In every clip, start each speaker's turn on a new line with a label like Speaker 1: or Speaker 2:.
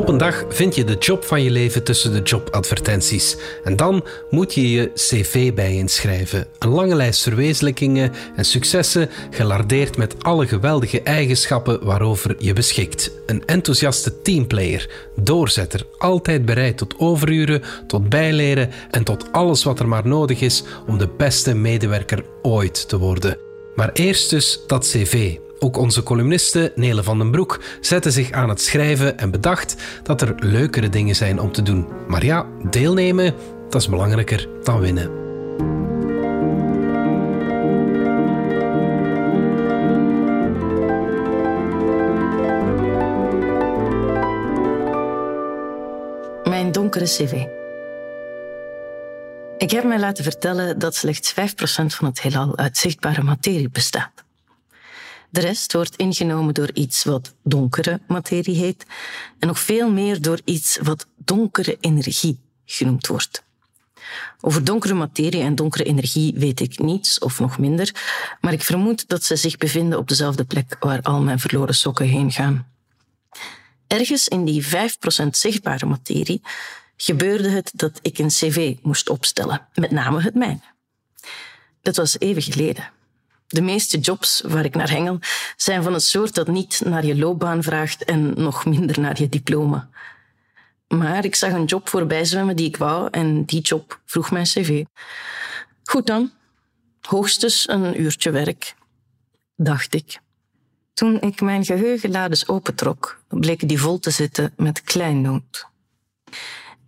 Speaker 1: Op een dag vind je de job van je leven tussen de jobadvertenties. En dan moet je je cv bij inschrijven. Een lange lijst verwezenlijkingen en successen, gelardeerd met alle geweldige eigenschappen waarover je beschikt. Een enthousiaste teamplayer, doorzetter, altijd bereid tot overuren, tot bijleren en tot alles wat er maar nodig is om de beste medewerker ooit te worden. Maar eerst dus dat cv. Ook onze columniste Nele van den Broek zette zich aan het schrijven en bedacht dat er leukere dingen zijn om te doen. Maar ja, deelnemen, dat is belangrijker dan winnen.
Speaker 2: Mijn donkere cv. Ik heb mij laten vertellen dat slechts 5% van het heelal uit zichtbare materie bestaat. De rest wordt ingenomen door iets wat donkere materie heet en nog veel meer door iets wat donkere energie genoemd wordt. Over donkere materie en donkere energie weet ik niets of nog minder, maar ik vermoed dat ze zich bevinden op dezelfde plek waar al mijn verloren sokken heen gaan. Ergens in die 5% zichtbare materie gebeurde het dat ik een cv moest opstellen, met name het mijne. Dat was even geleden. De meeste jobs waar ik naar hengel zijn van het soort dat niet naar je loopbaan vraagt en nog minder naar je diploma. Maar ik zag een job voorbij zwemmen die ik wou en die job vroeg mijn cv. Goed dan, hoogstens een uurtje werk, dacht ik. Toen ik mijn geheugenlades opentrok, bleek die vol te zitten met kleinoot.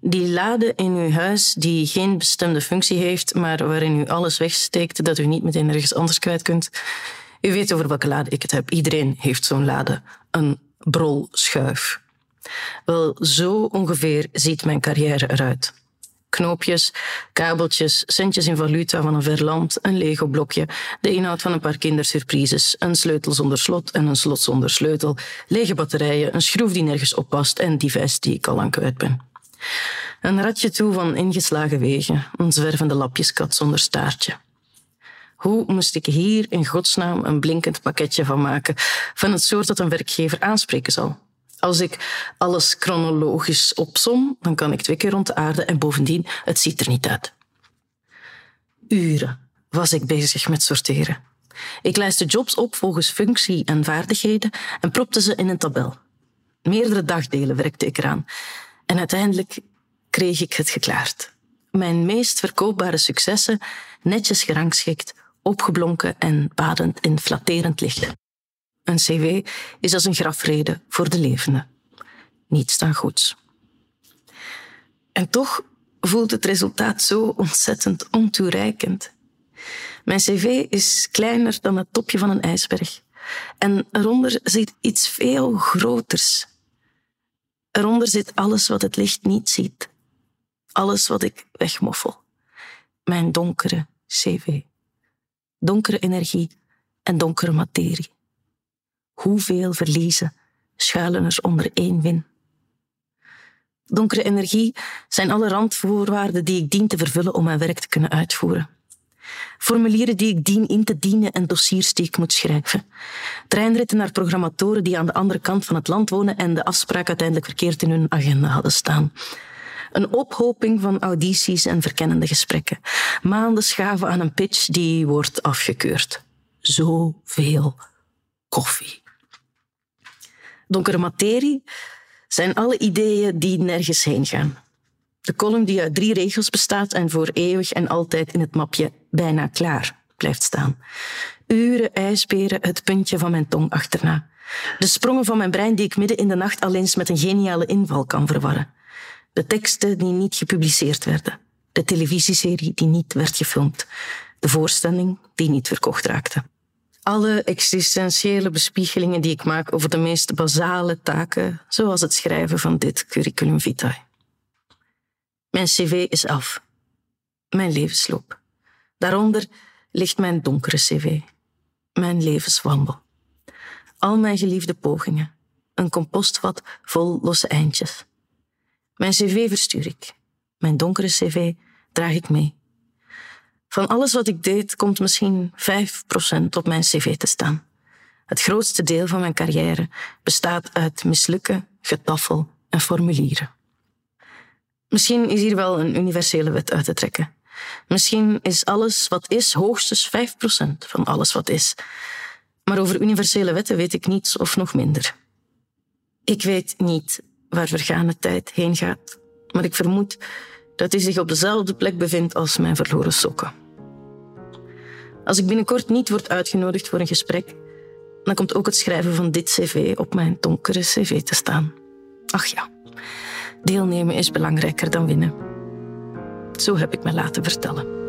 Speaker 2: Die lade in uw huis die geen bestemde functie heeft, maar waarin u alles wegsteekt dat u niet meteen ergens anders kwijt kunt. U weet over welke lade ik het heb. Iedereen heeft zo'n lade. Een brolschuif. Wel, zo ongeveer ziet mijn carrière eruit. Knoopjes, kabeltjes, centjes in valuta van een verland, een Lego-blokje, de inhoud van een paar kindersurprises, een sleutel zonder slot en een slot zonder sleutel, lege batterijen, een schroef die nergens oppast en die vest die ik al lang kwijt ben. Een ratje toe van ingeslagen wegen, een zwervende lapjeskat zonder staartje. Hoe moest ik hier in godsnaam een blinkend pakketje van maken, van het soort dat een werkgever aanspreken zal? Als ik alles chronologisch opsom, dan kan ik twee keer rond de aarde en bovendien, het ziet er niet uit. Uren was ik bezig met sorteren. Ik lijstte jobs op volgens functie en vaardigheden en propte ze in een tabel. Meerdere dagdelen werkte ik eraan. En uiteindelijk kreeg ik het geklaard. Mijn meest verkoopbare successen netjes gerangschikt, opgeblonken en badend in flatterend licht. Een cv is als een grafrede voor de levende. Niets dan goeds. En toch voelt het resultaat zo ontzettend ontoereikend. Mijn cv is kleiner dan het topje van een ijsberg. En eronder zit iets veel groters. Eronder zit alles wat het licht niet ziet. Alles wat ik wegmoffel. Mijn donkere cv. Donkere energie en donkere materie. Hoeveel verliezen schuilen er onder één win? Donkere energie zijn alle randvoorwaarden die ik dien te vervullen om mijn werk te kunnen uitvoeren. Formulieren die ik dien in te dienen en dossiers die ik moet schrijven. Treinritten naar programmatoren die aan de andere kant van het land wonen en de afspraak uiteindelijk verkeerd in hun agenda hadden staan. Een ophoping van audities en verkennende gesprekken. Maanden schaven aan een pitch die wordt afgekeurd. Zoveel koffie. Donkere materie zijn alle ideeën die nergens heen gaan. De column die uit drie regels bestaat en voor eeuwig en altijd in het mapje bijna klaar blijft staan. Uren ijsberen het puntje van mijn tong achterna. De sprongen van mijn brein die ik midden in de nacht al eens met een geniale inval kan verwarren. De teksten die niet gepubliceerd werden. De televisieserie die niet werd gefilmd. De voorstelling die niet verkocht raakte. Alle existentiële bespiegelingen die ik maak over de meest basale taken, zoals het schrijven van dit curriculum vitae. Mijn cv is af. Mijn levensloop. Daaronder ligt mijn donkere cv. Mijn levenswandel. Al mijn geliefde pogingen. Een compostvat vol losse eindjes. Mijn cv verstuur ik. Mijn donkere cv draag ik mee. Van alles wat ik deed komt misschien 5% op mijn cv te staan. Het grootste deel van mijn carrière bestaat uit mislukken, getaffel en formulieren. Misschien is hier wel een universele wet uit te trekken. Misschien is alles wat is hoogstens 5% van alles wat is. Maar over universele wetten weet ik niets of nog minder. Ik weet niet waar vergane tijd heen gaat, maar ik vermoed dat hij zich op dezelfde plek bevindt als mijn verloren sokken. Als ik binnenkort niet word uitgenodigd voor een gesprek, dan komt ook het schrijven van dit cv op mijn donkere cv te staan. Ach ja, deelnemen is belangrijker dan winnen. Zo heb ik me laten vertellen.